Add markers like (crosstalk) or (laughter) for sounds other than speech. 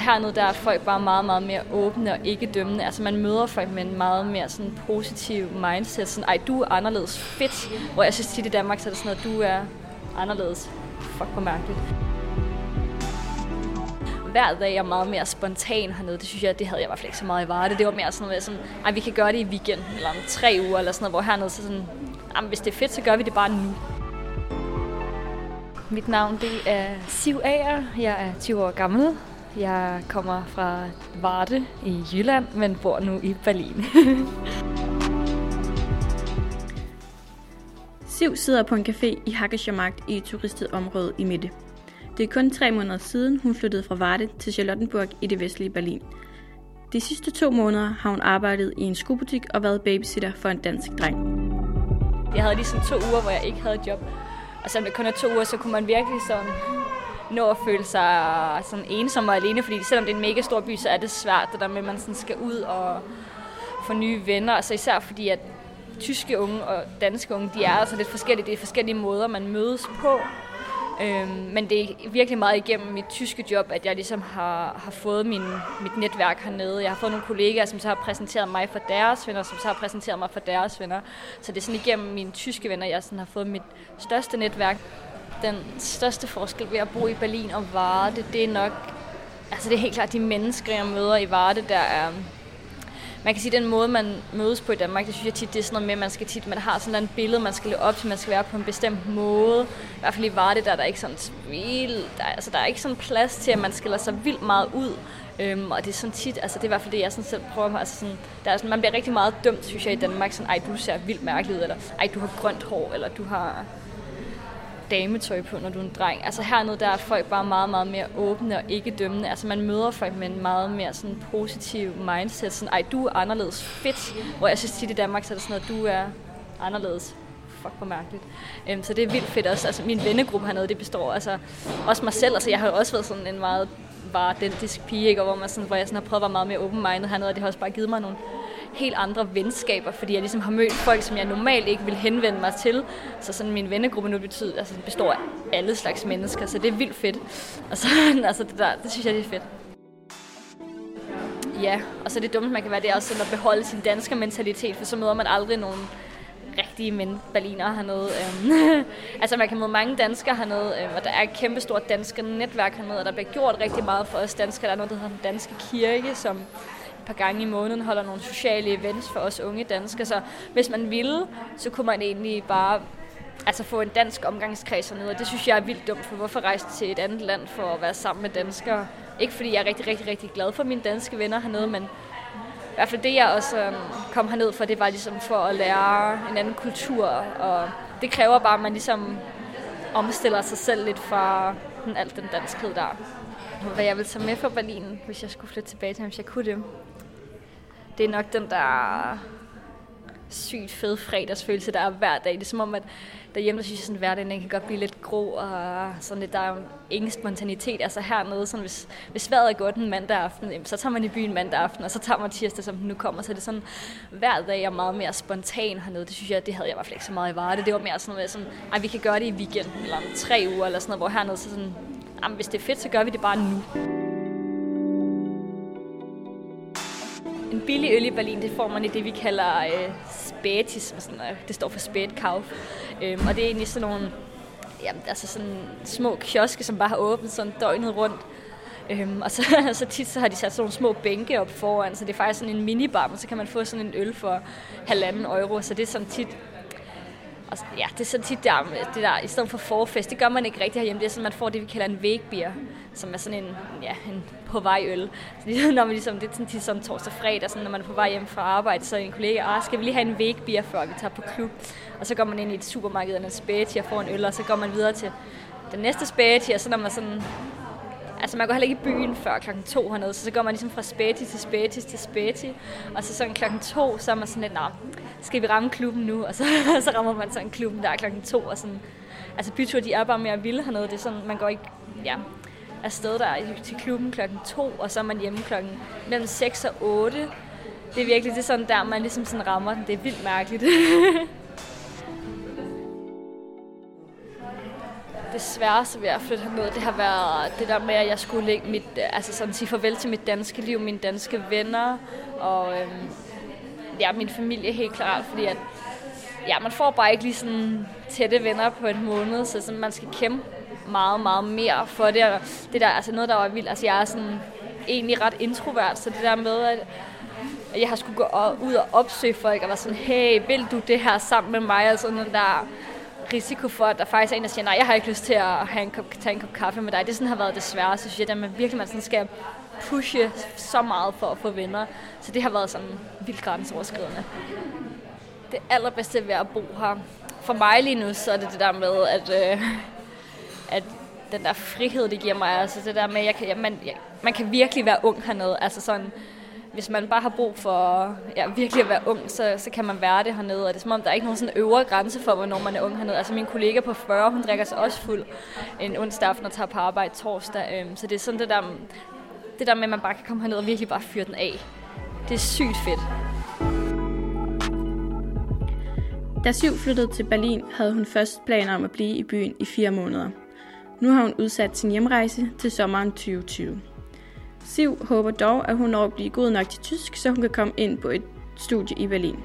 Hernede der er folk bare meget, meget mere åbne og ikke dømmende. Altså man møder folk med en meget mere sådan positiv mindset. Sådan, ej, du er anderledes fedt. Hvor jeg synes tit i Danmark, så er det sådan noget, du er anderledes. Fuck, hvor mærkeligt. Hver dag er meget mere spontan hernede. Det synes jeg, det havde jeg i hvert fald ikke så meget i Varde. Det var mere sådan noget, sådan, ej, vi kan gøre det i weekenden, eller om tre uger, eller sådan noget, hvor hernede så sådan, jamen, hvis det er fedt, så gør vi det bare nu. Mit navn det er Siv Ager. Jeg er 20 år gammel. Jeg kommer fra Varde i Jylland, men bor nu i Berlin. (laughs) Siv sidder på en café i Hackeschermarkt i et turistet område i Midte. Det er kun tre måneder siden, hun flyttede fra Varde til Charlottenburg i det vestlige Berlin. De sidste to måneder har hun arbejdet i en skobutik og været babysitter for en dansk dreng. Jeg havde lige sådan to uger, hvor jeg ikke havde job. Og selvom det kun er to uger, så kunne man virkelig sådan nå at føle sig sådan ensom og alene, fordi selvom det er en mega stor by, så er det svært, det der med, at man sådan skal ud og få nye venner. Altså især fordi, at tyske unge og danske unge, de er altså lidt forskellige. Det er forskellige måder, man mødes på. Øhm, men det er virkelig meget igennem mit tyske job, at jeg ligesom har, har fået min, mit netværk hernede. Jeg har fået nogle kollegaer, som så har præsenteret mig for deres venner, som så har præsenteret mig for deres venner. Så det er sådan igennem mine tyske venner, jeg sådan har fået mit største netværk. Den største forskel ved at bo i Berlin og Varde, det er nok, altså det er helt klart de mennesker, jeg møder i Varde, der er, man kan sige, den måde, man mødes på i Danmark, det synes jeg tit, det er sådan noget med, man skal tit, man har sådan et billede, man skal leve op til, man skal være på en bestemt måde. I hvert fald i Varde, der er der ikke sådan tvil, der, altså, der er ikke sådan plads til, at man skiller sig vildt meget ud. Øhm, og det er sådan tit, altså det er i hvert fald det, jeg sådan selv prøver på, altså sådan, der er sådan, man bliver rigtig meget dømt, synes jeg, i Danmark, sådan, ej, du ser vildt mærkelig ud, eller ej, du har grønt hår, eller du har dametøj på, når du er en dreng. Altså hernede, der er folk bare meget, meget mere åbne og ikke dømmende. Altså man møder folk med en meget mere sådan positiv mindset. Sådan, ej, du er anderledes fedt. Hvor jeg synes tit i Danmark, så er det sådan noget, du er anderledes fuck, hvor mærkeligt. Øhm, så det er vildt fedt også. Altså, min vennegruppe hernede, det består altså også mig selv. Altså, jeg har jo også været sådan en meget var dentisk pige, ikke? Og hvor, man sådan, hvor jeg sådan har prøvet at være meget mere open-minded hernede, og det har også bare givet mig nogle helt andre venskaber, fordi jeg ligesom har mødt folk, som jeg normalt ikke vil henvende mig til. Så sådan min vennegruppe nu betyder, altså, består af alle slags mennesker, så det er vildt fedt. Og så, (laughs) altså, det, der, det synes jeg, det er fedt. Ja, og så det dumme, man kan være, det er også sådan at beholde sin danske mentalitet, for så møder man aldrig nogen rigtige mænd, berliner hernede. Øhm, (laughs) altså man kan møde mange danskere hernede, øhm, og der er et kæmpe stort dansk netværk hernede, og der bliver gjort rigtig meget for os danskere. Der er noget, der hedder den danske kirke, som par gange i måneden holder nogle sociale events for os unge danskere. Så hvis man ville, så kunne man egentlig bare altså få en dansk omgangskreds hernede, og det synes jeg er vildt dumt, for hvorfor rejse til et andet land for at være sammen med danskere? Ikke fordi jeg er rigtig, rigtig, rigtig glad for mine danske venner hernede, men i hvert fald det, jeg også øhm, kom herned for, det var ligesom for at lære en anden kultur, og det kræver bare, at man ligesom omstiller sig selv lidt fra alt den danskhed der. Hvad jeg vil tage med fra Berlin, hvis jeg skulle flytte tilbage til, hvis jeg kunne det, det er nok den der sygt fed fredagsfølelse, der er hver dag. Det er som om, at derhjemme, der synes jeg, at hverdagen kan godt blive lidt grå, og sådan lidt, der er ingen spontanitet. Altså hernede, sådan, hvis, hvis vejret er godt en mandag aften, så tager man i byen mandag aften, og så tager man tirsdag, som den nu kommer. Så det er sådan, hver dag er meget mere spontan hernede. Det synes jeg, det havde jeg i hvert fald ikke så meget i Varde. Det var mere sådan noget, sådan, ej, vi kan gøre det i weekenden, eller om tre uger, eller sådan noget, hvor hernede, så sådan, jamen, hvis det er fedt, så gør vi det bare nu. En billig øl i Berlin, det får man i det, vi kalder øh, Spätis. Sådan, øh, det står for Spätkauf. Øhm, og det er egentlig sådan nogle jamen, altså sådan små kioske, som bare har åbent sådan døgnet rundt. Øhm, og så, (laughs) så tit så har de sat sådan nogle små bænke op foran, så det er faktisk sådan en minibar, men så kan man få sådan en øl for halvanden euro, så det er sådan tit og ja, det er sådan tit der, det der, i stedet for forfest, det gør man ikke rigtig herhjemme. Det er sådan, man får det, vi kalder en vægbier, som er sådan en, ja, en på vej øl. Så det, (laughs) når man ligesom, det er sådan tit som torsdag fredag, sådan, når man er på vej hjem fra arbejde, så er en kollega, ah, skal vi lige have en vægbier, før vi tager på klub? Og så går man ind i et supermarked eller en spaghetti og får en øl, og så går man videre til den næste spaghetti, og så når man sådan Altså man går heller ikke i byen før klokken to hernede, så så går man ligesom fra spæti til spæti til spæti, og så sådan klokken to, så er man sådan lidt, nah, skal vi ramme klubben nu? Og så, (laughs) så rammer man sådan klubben der klokken to, og sådan, altså byture, de er bare mere vilde hernede, det er sådan, man går ikke, ja, afsted der til klubben klokken to, og så er man hjemme klokken mellem 6 og 8. Det er virkelig, det er sådan der, man ligesom sådan rammer den, det er vildt mærkeligt. (laughs) det sværeste ved at flytte herned, det har været det der med, at jeg skulle lægge mit, altså sådan sige farvel til mit danske liv, mine danske venner, og øhm, ja, min familie helt klart, fordi at, ja, man får bare ikke lige sådan tætte venner på en måned, så sådan, man skal kæmpe meget, meget mere for det. Og det der, altså noget, der var vildt, altså jeg er sådan egentlig ret introvert, så det der med, at jeg har skulle gå ud og opsøge folk og være sådan, hey, vil du det her sammen med mig? Altså sådan der risiko for, at der faktisk er en, der siger, nej, jeg har ikke lyst til at have en kop, tage en kop kaffe med dig. Det sådan har været det svære, så synes jeg, at man virkelig man sådan skal pushe så meget for at få venner. Så det har været sådan vildt grænseoverskridende. Det allerbedste ved at bo her, for mig lige nu, så er det det der med, at, øh, at den der frihed, det giver mig, altså det der med, at jeg kan, man, jeg, man kan virkelig være ung hernede. Altså sådan, hvis man bare har brug for ja, virkelig at være ung, så, så kan man være det hernede. Og det er som om, der er ikke nogen sådan øvre grænse for, hvornår man er ung hernede. Altså min kollega på 40, hun drikker sig også fuld en onsdag aften og tager på arbejde torsdag. Øhm, så det er sådan det der, det der med, at man bare kan komme herned og virkelig bare fyre den af. Det er sygt fedt. Da Siv flyttede til Berlin, havde hun først planer om at blive i byen i fire måneder. Nu har hun udsat sin hjemrejse til sommeren 2020. Siv håber dog, at hun når at blive god nok til tysk, så hun kan komme ind på et studie i Berlin.